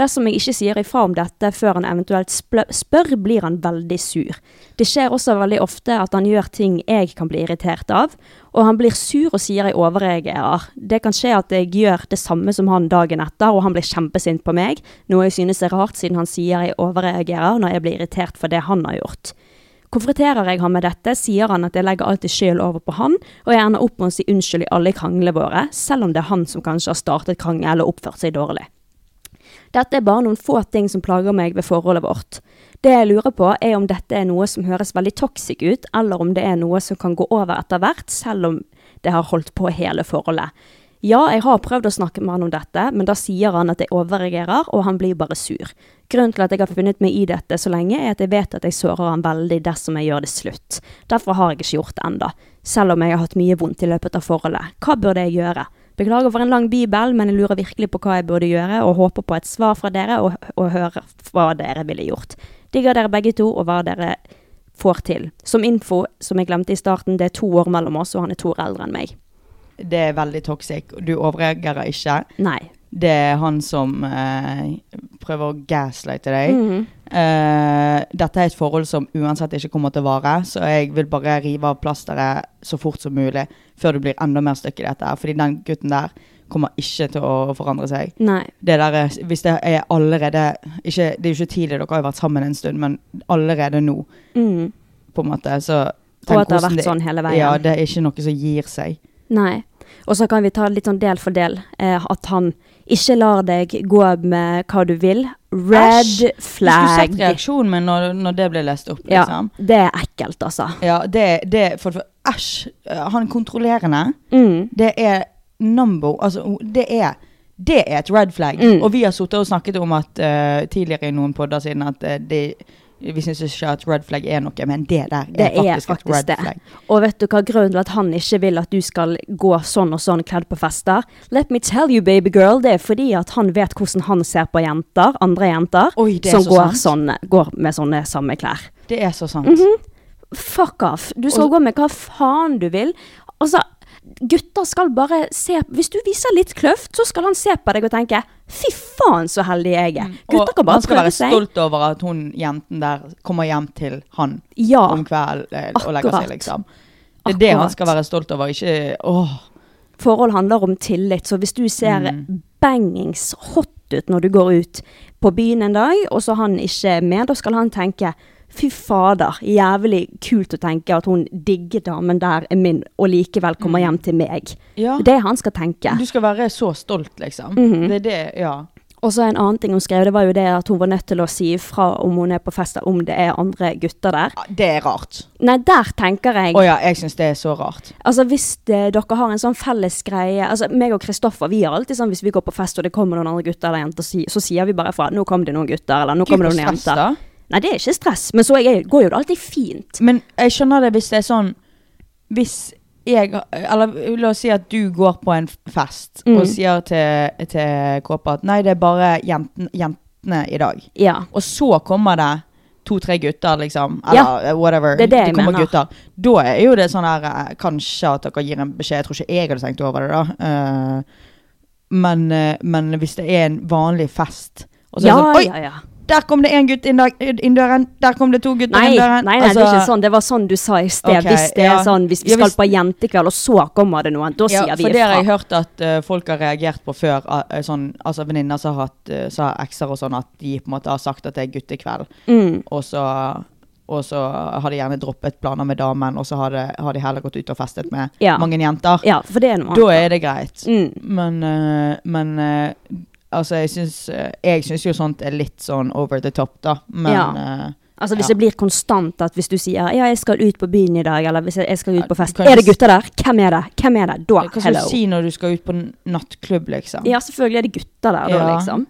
Speaker 2: Dersom jeg ikke sier ifra om dette før han eventuelt spør, blir han veldig sur. Det skjer også veldig ofte at han gjør ting jeg kan bli irritert av, og han blir sur og sier jeg overreagerer. Det kan skje at jeg gjør det samme som han dagen etter, og han blir kjempesint på meg, noe jeg synes er rart siden han sier jeg overreagerer når jeg blir irritert for det han har gjort. Konfronterer jeg ham med dette, sier han at jeg legger alltid skyld over på han, og jeg ender opp med å si unnskyld i alle kranglene våre, selv om det er han som kanskje har startet krangel eller oppført seg dårlig. Dette er bare noen få ting som plager meg ved forholdet vårt. Det jeg lurer på, er om dette er noe som høres veldig toxic ut, eller om det er noe som kan gå over etter hvert, selv om det har holdt på hele forholdet. Ja, jeg har prøvd å snakke med han om dette, men da sier han at jeg overreagerer, og han blir bare sur. Grunnen til at jeg har funnet meg i dette så lenge, er at jeg vet at jeg sårer han veldig dersom jeg gjør det slutt. Derfor har jeg ikke gjort det enda, selv om jeg har hatt mye vondt i løpet av forholdet. Hva burde jeg gjøre? Beklager for en lang bibel, men jeg lurer virkelig på hva jeg burde gjøre, og håper på et svar fra dere, og, og høre hva dere ville gjort. Digger dere begge to, og hva dere får til. Som info, som jeg glemte i starten, det er to år mellom oss, og han er to år eldre enn meg.
Speaker 3: Det er veldig toxic. Du overreagerer ikke.
Speaker 2: Nei.
Speaker 3: Det er han som eh, prøver å gaslighte deg.
Speaker 2: Mhm.
Speaker 3: Eh, dette er et forhold som uansett ikke kommer til å vare, så jeg vil bare rive av plasteret så fort som mulig før du blir enda mer stykk i dette. her. Fordi den gutten der kommer ikke til å forandre seg. Det der, er- hvis det er allerede ikke, Det er jo ikke tidlig, dere har jo vært sammen en stund, men allerede nå,
Speaker 2: mm.
Speaker 3: på en måte, så
Speaker 2: Og at det har
Speaker 3: vært
Speaker 2: vært sånn hele veien.
Speaker 3: Ja, det er ikke noe som gir seg.
Speaker 2: Nei. Og så kan vi ta litt sånn del for del. Eh, at han ikke lar deg gå med hva du vil. Red
Speaker 3: Æsj! Du skulle sett reaksjonen min når, når det ble lest opp,
Speaker 2: Ja,
Speaker 3: liksom.
Speaker 2: det er ekkelt, altså.
Speaker 3: Ja, det, det for, Æsj! Han kontrollerende,
Speaker 2: Mm.
Speaker 3: det er number Altså, det er det er et red flag.
Speaker 2: Mm.
Speaker 3: Og vi har sittet og snakket om at uh, tidligere i noen podder siden at uh, det, vi syns ikke at red flag er noe, men det der
Speaker 2: Det
Speaker 3: er
Speaker 2: er
Speaker 3: faktisk,
Speaker 2: faktisk
Speaker 3: et red
Speaker 2: det.
Speaker 3: flag.
Speaker 2: Og vet du hva grunnen til at han ikke vil at du skal gå sånn og sånn kledd på fester? Let me tell you, baby girl, det er fordi at han vet hvordan han ser på jenter, andre jenter,
Speaker 3: Oi, er
Speaker 2: som
Speaker 3: så
Speaker 2: går, sånne, går med sånne samme klær.
Speaker 3: Det er så sant.
Speaker 2: Mhm. Fuck off. Du skal
Speaker 3: Og-
Speaker 2: gå med hva faen du vil. Altså, gutter skal bare se Hvis du viser litt kløft, så skal han se på deg og tenke Fy faen, så heldig jeg er. Gutter
Speaker 3: Og
Speaker 2: kan bare
Speaker 3: han skal være stolt over at hun jenten der kommer hjem til han
Speaker 2: Ja.
Speaker 3: om kvelden eh, og legger seg, liksom. Det er det han skal være stolt over, ikke åh.
Speaker 2: Forhold handler om tillit, så hvis du ser
Speaker 3: Mm.
Speaker 2: bangings hot ut når du går ut på byen en dag, og så han ikke er med, da skal han tenke Fy fader, jævlig kult å tenke at hun digger damen der er min, og likevel kommer hjem til meg.
Speaker 3: Ja.
Speaker 2: Det er det han skal tenke.
Speaker 3: Du skal være så stolt, liksom.
Speaker 2: Mhm.
Speaker 3: Det er det, ja.
Speaker 2: Og så en annen ting hun skrev, det var jo det at hun var nødt til å si ifra om hun er på fest, om det er andre gutter der.
Speaker 3: Det er rart.
Speaker 2: Nei, der tenker jeg
Speaker 3: Å ja, jeg syns det er så rart.
Speaker 2: Altså Hvis det, dere har en sånn felles greie Altså meg og Kristoffer vi er alltid sånn hvis vi går på fest og det kommer noen andre gutter eller jenter, så sier vi bare fra 'nå kom det noen gutter', eller 'nå kommer det noen jenter'. Nei, det er ikke stress, men så jeg, går jo det alltid fint.
Speaker 3: Men jeg skjønner det hvis det er sånn Hvis jeg Eller la oss si at du går på en fest
Speaker 2: Mm.
Speaker 3: og sier til, til Kåpa at nei, det er bare jenten, jentene i dag.
Speaker 2: Ja.
Speaker 3: Og så kommer det to-tre gutter, liksom.
Speaker 2: Ja,
Speaker 3: Eller whatever.
Speaker 2: det er det jeg
Speaker 3: kommer
Speaker 2: mener.
Speaker 3: gutter. Da er jo det sånn her eh, Kanskje at dere gir en beskjed. Jeg tror ikke jeg hadde tenkt over det, da. Uh, men, eh, men hvis det er en vanlig fest og så er
Speaker 2: Ja,
Speaker 3: det sånn, Oi,
Speaker 2: ja, ja.
Speaker 3: Der kom det én gutt inn, inn døren! Der kom det to gutter
Speaker 2: Nei,
Speaker 3: inn
Speaker 2: nei,
Speaker 3: døren!
Speaker 2: nei, det er
Speaker 3: Altså-
Speaker 2: ikke sånn. Det var sånn du sa i sted.
Speaker 3: Okay,
Speaker 2: hvis det
Speaker 3: ja.
Speaker 2: er sånn, hvis vi
Speaker 3: Ja,
Speaker 2: skal
Speaker 3: hvis-
Speaker 2: på jentekveld, og så kommer det noen, da
Speaker 3: Ja,
Speaker 2: sier vi ifra.
Speaker 3: for det har jeg hørt at uh, folk har reagert på før. uh, sånn, altså Venninner som har hatt uh, ekser og sånn, at de på en måte har sagt at det er guttekveld.
Speaker 2: Mm.
Speaker 3: Og så, og så har de gjerne droppet planer med damen, og så har, det, har de heller gått ut og festet med
Speaker 2: Ja.
Speaker 3: mange jenter.
Speaker 2: Ja, for det er noe
Speaker 3: Da er det greit.
Speaker 2: Mm.
Speaker 3: Men, men altså, jeg syns eh, Jeg syns jo sånt er litt sånn over the top, da. Men
Speaker 2: Ja.
Speaker 3: eh,
Speaker 2: Altså Hvis
Speaker 3: Ja.
Speaker 2: det blir konstant at hvis du sier 'ja, jeg skal ut på byen i dag', eller hvis jeg, skal ut på fest Er det gutter der? Hvem er det? Hvem er det? Da,
Speaker 3: hva skal du si når du skal ut på nattklubb, liksom?
Speaker 2: Ja, selvfølgelig er det gutter der, da,
Speaker 3: Ja.
Speaker 2: liksom.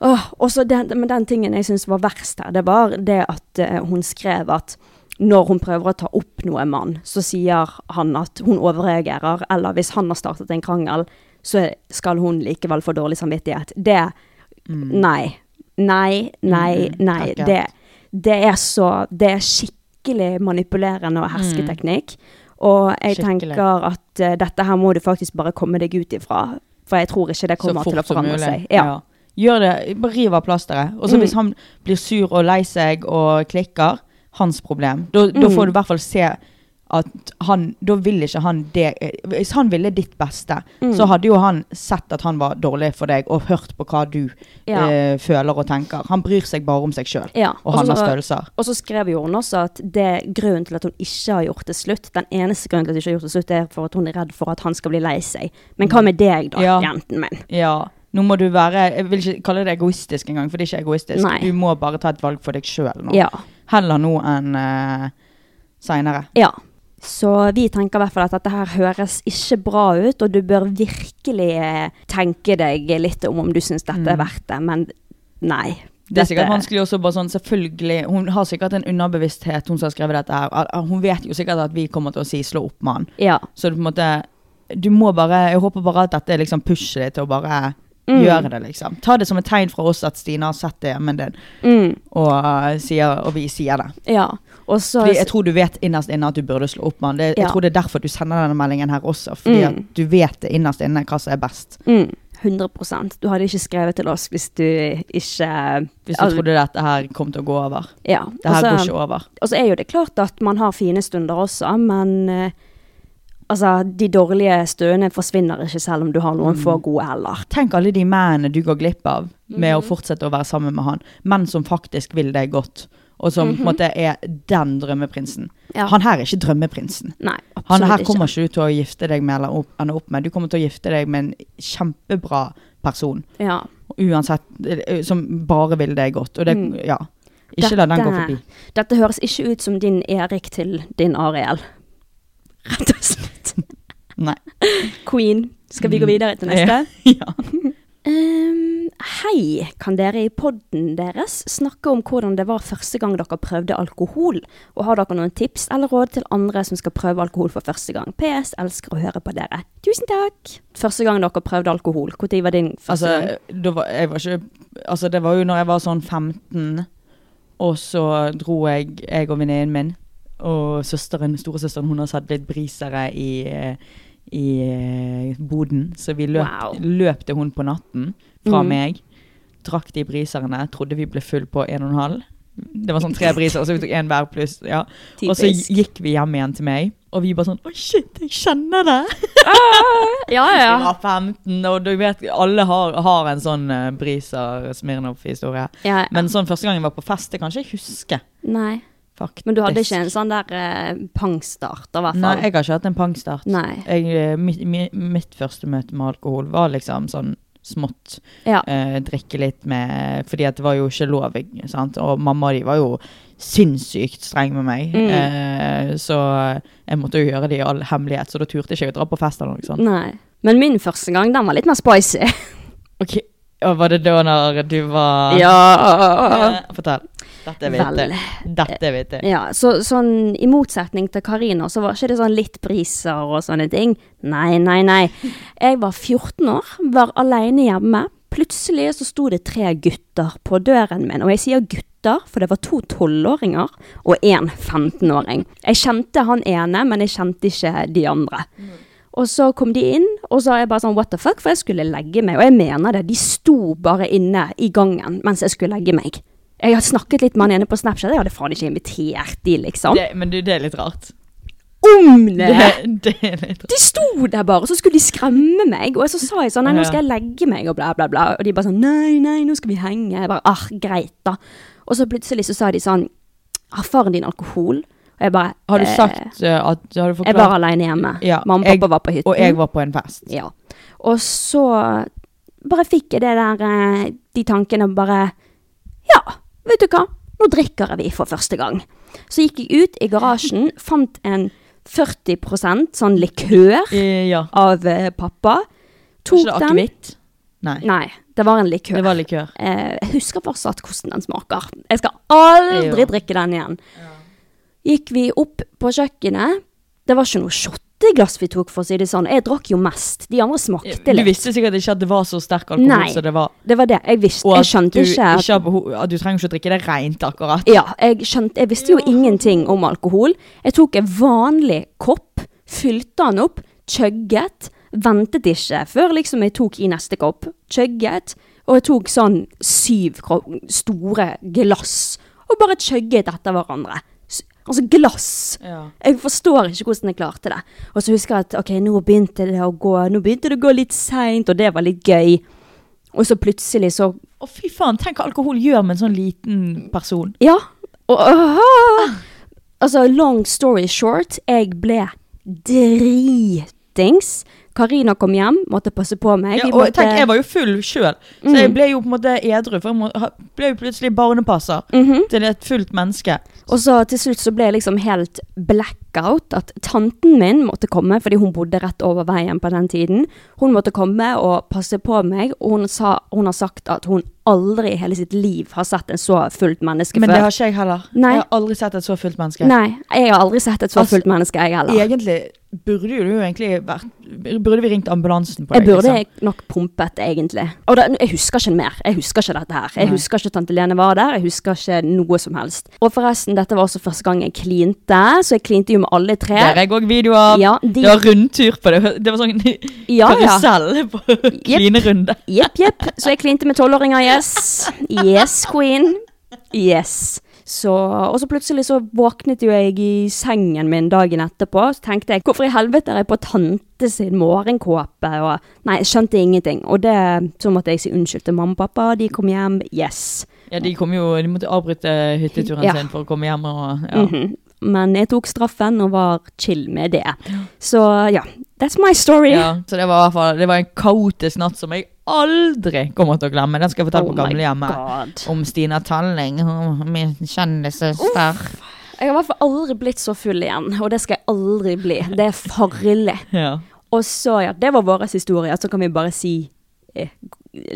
Speaker 2: Åh, og så den, men den tingen jeg syns var verst her, det var det at uh, hun skrev at når hun prøver å ta opp noe mann, så sier han at hun overreagerer, eller hvis han har startet en krangel, så skal hun likevel få dårlig samvittighet. Det Nei. Nei, nei,
Speaker 3: Mm,
Speaker 2: nei.
Speaker 3: Mm,
Speaker 2: Det, det er så Det er skikkelig manipulerende og hersketeknikk. Og jeg
Speaker 3: Skikkelig.
Speaker 2: tenker at uh, dette her må du faktisk bare komme deg ut ifra. For jeg tror ikke det kommer til å forandre seg. Ja.
Speaker 3: Gjør det, bare riv av plasteret. Og så
Speaker 2: Mm.
Speaker 3: hvis han blir sur og lei seg og klikker, hans problem. Da, da
Speaker 2: Mm.
Speaker 3: får du i hvert fall se at han Da vil ikke han det Hvis han ville ditt beste,
Speaker 2: Mm.
Speaker 3: så hadde jo han sett at han var dårlig for deg, og hørt på hva du
Speaker 2: Ja.
Speaker 3: eh, føler og tenker. Han bryr seg bare om seg sjøl
Speaker 2: Ja,
Speaker 3: og
Speaker 2: og så-
Speaker 3: hans følelser.
Speaker 2: Og så skrev jo hun også at det grunnen til at hun ikke har gjort det slutt, den eneste grunnen til at hun ikke har gjort det slutt, er for at hun er redd for at han skal bli lei seg. Men hva med deg, da,
Speaker 3: Ja.
Speaker 2: jenten min?
Speaker 3: Ja. Nå må du være Jeg vil ikke kalle det egoistisk engang, for det er ikke egoistisk.
Speaker 2: Nei.
Speaker 3: Du må bare ta et valg for deg sjøl nå. Heller nå enn uh, seinere.
Speaker 2: Ja. Så vi tenker i hvert fall at dette her høres ikke bra ut, og du bør virkelig eh, tenke deg litt om om du syns dette er verdt det, men nei.
Speaker 3: Det er sikkert vanskelig også bare sånn, selvfølgelig Hun har sikkert en underbevissthet, hun som har skrevet dette her. Hun vet jo sikkert at vi kommer til å si 'slå opp med han'.
Speaker 2: Ja.
Speaker 3: Så du måte Du må bare Jeg håper bare at dette liksom pusher deg til å bare
Speaker 2: Mm.
Speaker 3: gjøre det, liksom. Ta det som et tegn fra oss at Stine har sett det hjemmen din,
Speaker 2: Mm,
Speaker 3: og, uh, sier, og vi sier det.
Speaker 2: ja. Også,
Speaker 3: Fordi jeg tror du vet innerst inne at du burde slå opp med. Det,
Speaker 2: Ja.
Speaker 3: Jeg tror det er derfor du sender denne meldingen her også. Fordi
Speaker 2: Mm.
Speaker 3: at du vet det innerst inne hva som er best.
Speaker 2: mm, 100% Du hadde ikke skrevet til oss hvis du ikke
Speaker 3: Hvis du
Speaker 2: Al-
Speaker 3: trodde dette her kom til å gå over.
Speaker 2: Ja.
Speaker 3: Det her går ikke over.
Speaker 2: Og så er jo det klart at man har fine stunder også, men eh, altså, de dårlige støene forsvinner ikke selv om du har noen
Speaker 3: Mm.
Speaker 2: få gode heller.
Speaker 3: Tenk alle de mennene du går glipp av med
Speaker 2: Mhm.
Speaker 3: å fortsette å være sammen med han. Menn som faktisk vil deg godt, og som på en måte er den drømmeprinsen.
Speaker 2: Mhm. Ja.
Speaker 3: Han her er ikke drømmeprinsen.
Speaker 2: Nei,
Speaker 3: Han her kommer ikke du til å gifte deg med eller opp, ende opp med. Du kommer til å gifte deg med en kjempebra person.
Speaker 2: Ja.
Speaker 3: Uansett, eh, som bare vil deg godt. Og det,
Speaker 2: Mm.
Speaker 3: ja. Ikke la den gå forbi.
Speaker 2: Dette høres ikke ut som din Erik til din Ariel. Rett og slett.
Speaker 3: Nei.
Speaker 2: Queen. Skal vi gå videre til neste? <laughs>
Speaker 3: ja.
Speaker 2: um, hei, kan dere i podden deres snakke om hvordan det var første gang dere prøvde alkohol? Og har dere noen tips eller råd til andre som skal prøve alkohol for første gang? PS elsker å høre på dere. Tusen takk! Første gang dere prøvde alkohol, når var din første?
Speaker 3: Altså, gang? var, jeg var ikke Altså, det var jo når jeg var sånn 15, og så dro jeg, jeg og venninnen min, og søsteren, storesøsteren, hun har satt litt brisere i, eh, i eh, boden, så vi løp,
Speaker 2: Wow.
Speaker 3: løp til hun på natten fra
Speaker 2: mm.
Speaker 3: meg, drakk de briserne, trodde vi ble full på en og en halv. Det var sånn tre briser, så vi tok én hver pluss, ja. Og så gikk vi hjem igjen til meg, Og vi bare sånn Å, shit, jeg kjenner det!
Speaker 2: Ja,
Speaker 3: Vi
Speaker 2: ja.
Speaker 3: var 15, og du vet, alle har, har en sånn uh, briser-Smirnov-historie.
Speaker 2: ja.
Speaker 3: Men sånn første gang jeg var på fest, det kan ikke jeg huske.
Speaker 2: Nei.
Speaker 3: Faktisk.
Speaker 2: Men du hadde ikke en sånn der eh, pangstart, i hvert
Speaker 3: Nei, jeg har ikke hatt en pangstart. Jeg, eh, mitt, mitt første møte med alkohol var liksom sånn smått.
Speaker 2: Ja.
Speaker 3: Eh, drikke litt med Fordi at det var jo ikke lov, sant. Og mamma og de var jo sinnssykt streng med meg.
Speaker 2: Mm.
Speaker 3: Eh, så jeg måtte jo gjøre det i all hemmelighet, så da turte ikke jeg å dra på fest eller noe sånt.
Speaker 2: Nei. Men min første gang, den var litt mer spicy.
Speaker 3: Ok, og Var det da når du var
Speaker 2: Ja.
Speaker 3: Fortell. Dette vet
Speaker 2: Vel.
Speaker 3: jeg. Dette vet jeg.
Speaker 2: Ja, så sånn i motsetning til Karina, så var ikke det sånn litt briser og sånne ting. Nei, nei, nei. Jeg var 14 år, var alene hjemme. Plutselig så sto det tre gutter på døren min, og jeg sier gutter, for det var to tolvåringer og en 15-åring. Jeg kjente han ene, men jeg kjente ikke de andre. Og så kom de inn, og så er jeg bare sånn what the fuck, for jeg skulle legge meg. Og jeg mener det, de sto bare inne i gangen mens jeg skulle legge meg. Jeg har snakket litt med han ene på Snapchat, jeg hadde faen ikke invitert de, liksom.
Speaker 3: Det, men du, det er litt rart.
Speaker 2: Om det!
Speaker 3: Det, det er litt rart.
Speaker 2: De sto der bare, og så skulle de skremme meg. Og så sa jeg sånn, nei, nå skal jeg legge meg, og bla, bla, bla. Og de bare sånn, nei, nei, nå skal vi henge. Jeg bare, ah, greit da. Og så plutselig så sa de sånn, har faren din alkohol? Og jeg bare,
Speaker 3: Har du
Speaker 2: eh,
Speaker 3: sagt eh, at Har du
Speaker 2: Jeg var
Speaker 3: forklart
Speaker 2: alene hjemme.
Speaker 3: Ja,
Speaker 2: Mamma og
Speaker 3: jeg-
Speaker 2: pappa var på hytten.
Speaker 3: Og jeg var på en fest.
Speaker 2: Ja. Og så bare fikk jeg det der, eh, de tankene bare, ja, vet du hva, nå drikker vi for første gang. Så gikk jeg ut i garasjen, fant en 40 sånn likør
Speaker 3: Eh, ja.
Speaker 2: av eh, pappa. Tok den.
Speaker 3: akevitt? Nei.
Speaker 2: Nei, det var en likør.
Speaker 3: Det var likør.
Speaker 2: Eh, jeg husker fortsatt hvordan den smaker. Jeg skal aldri drikke den igjen. Gikk vi opp på kjøkkenet. Det var ikke noe shotteglass vi tok, for å si det sånn. Jeg drakk jo mest. De andre smakte litt.
Speaker 3: Du visste sikkert ikke at det var så sterk alkohol
Speaker 2: Nei.
Speaker 3: som det var.
Speaker 2: Det var det. Jeg visste.
Speaker 3: Og
Speaker 2: Jeg skjønte
Speaker 3: du,
Speaker 2: ikke at
Speaker 3: ikke har behov, at du trenger ikke å drikke det rent, akkurat.
Speaker 2: Ja, jeg skjønte Jeg visste jo ingenting om alkohol. Jeg tok en vanlig kopp, fylte den opp, chugget. Ventet ikke før liksom jeg tok i neste kopp. Chugget. Og jeg tok sånn syv store glass. Og bare chugget etter hverandre. Altså glass.
Speaker 3: Ja.
Speaker 2: Jeg forstår ikke hvordan jeg klarte det. Og så husker jeg at ok, nå begynte det å gå Nå begynte det å gå litt seint, og det var litt gøy. Og så plutselig så
Speaker 3: Å, fy faen, tenk hva alkohol gjør med en sånn liten person.
Speaker 2: Ja. Og, ah. altså, long story short, jeg ble dritings. Karina kom hjem, måtte passe på meg.
Speaker 3: Ja, og
Speaker 2: måtte-
Speaker 3: tenk, jeg var jo full sjøl, så
Speaker 2: Mm.
Speaker 3: jeg ble jo på en måte edru. For jeg må, ble jo plutselig barnepasser
Speaker 2: Mhm.
Speaker 3: til et fullt menneske.
Speaker 2: Og så til slutt så ble jeg liksom helt blackout. At tanten min måtte komme, fordi hun bodde rett over veien på den tiden. Hun måtte komme og passe på meg, og hun, sa, hun har sagt at hun aldri i hele sitt liv har sett en så fullt menneske
Speaker 3: Men
Speaker 2: før.
Speaker 3: det har ikke jeg heller.
Speaker 2: Nei.
Speaker 3: Jeg har aldri sett et så fullt menneske.
Speaker 2: Nei, jeg har aldri sett et så
Speaker 3: Altså,
Speaker 2: fullt menneske, jeg heller.
Speaker 3: Egentlig burde du jo egentlig vært Burde vi ringt ambulansen på deg?
Speaker 2: Jeg burde
Speaker 3: liksom?
Speaker 2: nok pumpet, egentlig. Og da, jeg husker ikke mer. Jeg husker ikke dette her. Jeg
Speaker 3: Nei.
Speaker 2: husker ikke tante Lene var der. Jeg husker ikke noe som helst. Og forresten, dette var også første gang jeg klinte, så jeg klinte jo med alle tre.
Speaker 3: Der er jeg òg video av.
Speaker 2: Ja, de-
Speaker 3: Det var rundtur på det. Det var sånn
Speaker 2: Ja,
Speaker 3: karusell på
Speaker 2: ja.
Speaker 3: klinerunde.
Speaker 2: Jepp, jepp. Så jeg klinte med tolvåringer, yes. Yes, queen. Yes. Så, og så plutselig så våknet jo jeg i sengen min dagen etterpå. Så tenkte jeg, hvorfor i helvete er jeg på tante sin morgenkåpe? Og, nei, jeg skjønte ingenting. Og det, så måtte jeg si unnskyld til mamma og pappa. De kom hjem. Yes.
Speaker 3: Ja, de kom jo De måtte avbryte hytteturen
Speaker 2: Ja.
Speaker 3: sin for å komme hjem og ja.
Speaker 2: Mhm. Men jeg tok straffen og var chill med det. Så ja, that's my story.
Speaker 3: Ja, så det var fall Det var en kaotisk natt som jeg aldri kommer til å glemme. Den skal jeg fortelle
Speaker 2: Oh
Speaker 3: på gamlehjemmet. Om Stina Talling, min kjendissøster.
Speaker 2: Jeg har i hvert fall aldri blitt så full igjen, og det skal jeg aldri bli. Det er farlig. <laughs>
Speaker 3: Ja.
Speaker 2: Og så, ja, det var vår historie. Så kan vi bare si eh,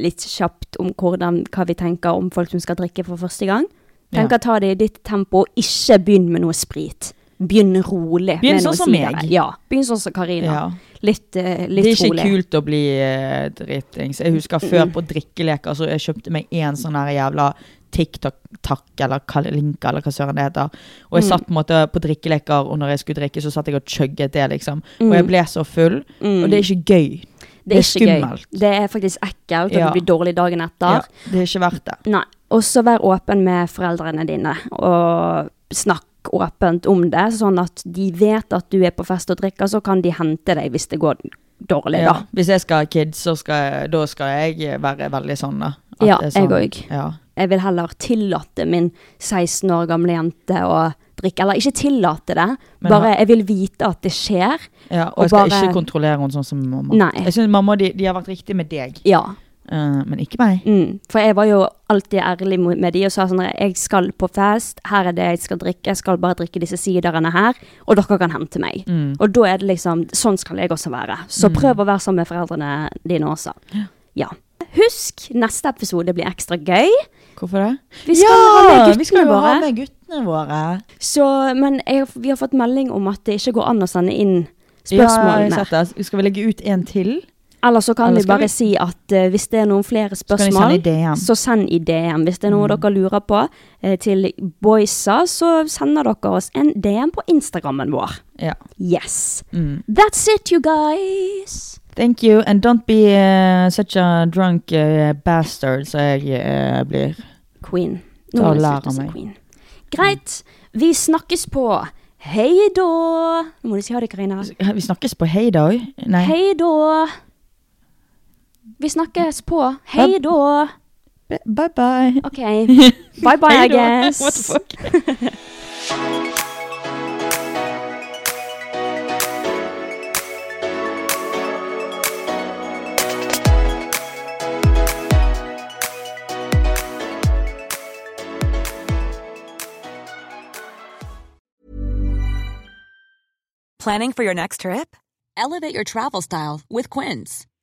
Speaker 2: litt kjapt om hvordan, hva vi tenker om folk som skal drikke for første gang. Tenk
Speaker 3: Ja.
Speaker 2: å ta det i ditt tempo, og ikke begynn med noe sprit. Begynn rolig.
Speaker 3: Begynn sånn som meg.
Speaker 2: Ja, begynn sånn som Karina.
Speaker 3: Ja.
Speaker 2: Litt, rolig. litt
Speaker 3: Det er ikke
Speaker 2: rolig.
Speaker 3: kult å bli uh, dritings. Jeg husker før på drikkeleker, så jeg kjøpte meg en sånn her jævla TikTok-takk, eller Kalinka, eller hva søren det heter. Og jeg
Speaker 2: Mm.
Speaker 3: satt på måte på drikkeleker, og når jeg skulle drikke, så satt jeg og chugget det, liksom. Og
Speaker 2: Mm.
Speaker 3: jeg ble så full,
Speaker 2: Mm.
Speaker 3: og det er ikke gøy.
Speaker 2: Det er det er,
Speaker 3: skummelt.
Speaker 2: Det er faktisk ekkelt, og
Speaker 3: Ja.
Speaker 2: du blir dårlig dagen etter.
Speaker 3: Ja, det er ikke verdt det.
Speaker 2: Nei. Og så vær åpen med foreldrene dine, og snakk snakk åpent om det, sånn at de vet at du er på fest og drikker, så kan de hente deg hvis det går dårlig,
Speaker 3: Ja, hvis jeg skal ha kids, så skal jeg, da skal jeg være veldig sånn, da. At
Speaker 2: Ja,
Speaker 3: sånn,
Speaker 2: jeg òg.
Speaker 3: Ja.
Speaker 2: Jeg vil heller tillate min 16 år gamle jente å drikke. Eller ikke tillate det,
Speaker 3: Men
Speaker 2: bare jeg vil vite at det skjer.
Speaker 3: ja og,
Speaker 2: Og
Speaker 3: jeg skal
Speaker 2: bare-
Speaker 3: ikke kontrollere henne sånn som mamma.
Speaker 2: Nei.
Speaker 3: Jeg synes mamma de, de har vært riktig med deg,
Speaker 2: Ja.
Speaker 3: Eh, men ikke meg.
Speaker 2: Mm. For jeg var jo alltid ærlig med de og sa sånn jeg skal på fest, her er det jeg skal drikke, jeg skal bare drikke disse siderne her, og dere kan hente meg.
Speaker 3: Mm.
Speaker 2: Og da er det liksom Sånn skal jeg også være. Så prøv å være sammen med foreldrene dine også. Ja. Husk, neste episode blir ekstra gøy.
Speaker 3: Hvorfor det?
Speaker 2: Vi skal ha med guttene
Speaker 3: vi skal jo
Speaker 2: våre.
Speaker 3: ha med guttene våre.
Speaker 2: Så, men jeg, vi har fått melding om at det ikke går an å sende inn
Speaker 3: Ja, jeg har
Speaker 2: spørsmålene.
Speaker 3: sett det. Skal vi legge ut en til?
Speaker 2: Eller så kan vi bare
Speaker 3: vi-
Speaker 2: si at uh, hvis det er noen flere spørsmål,
Speaker 3: sende
Speaker 2: så send i DM. Hvis det er noe
Speaker 3: Mm.
Speaker 2: dere lurer på uh, til boysa, så sender dere oss en DM på Instagrammen vår.
Speaker 3: Ja.
Speaker 2: Yes.
Speaker 3: Mm.
Speaker 2: That's it, you guys.
Speaker 3: Thank you, and don't be uh, such a drunk bastard, så jeg blir.
Speaker 2: Queen. Nå må jeg slutte som queen. Greit. Vi snakkes på. Hei da. Nå må du si ha det, Karina.
Speaker 3: Vi snakkes på hei da.
Speaker 2: Hei da. Vi snakkes på. Hei da.
Speaker 3: Bye bye.
Speaker 2: OK. <laughs> Bye bye, I guess.
Speaker 3: What the fuck?
Speaker 5: Planning for your next trip? Elevate your travel style with Quince.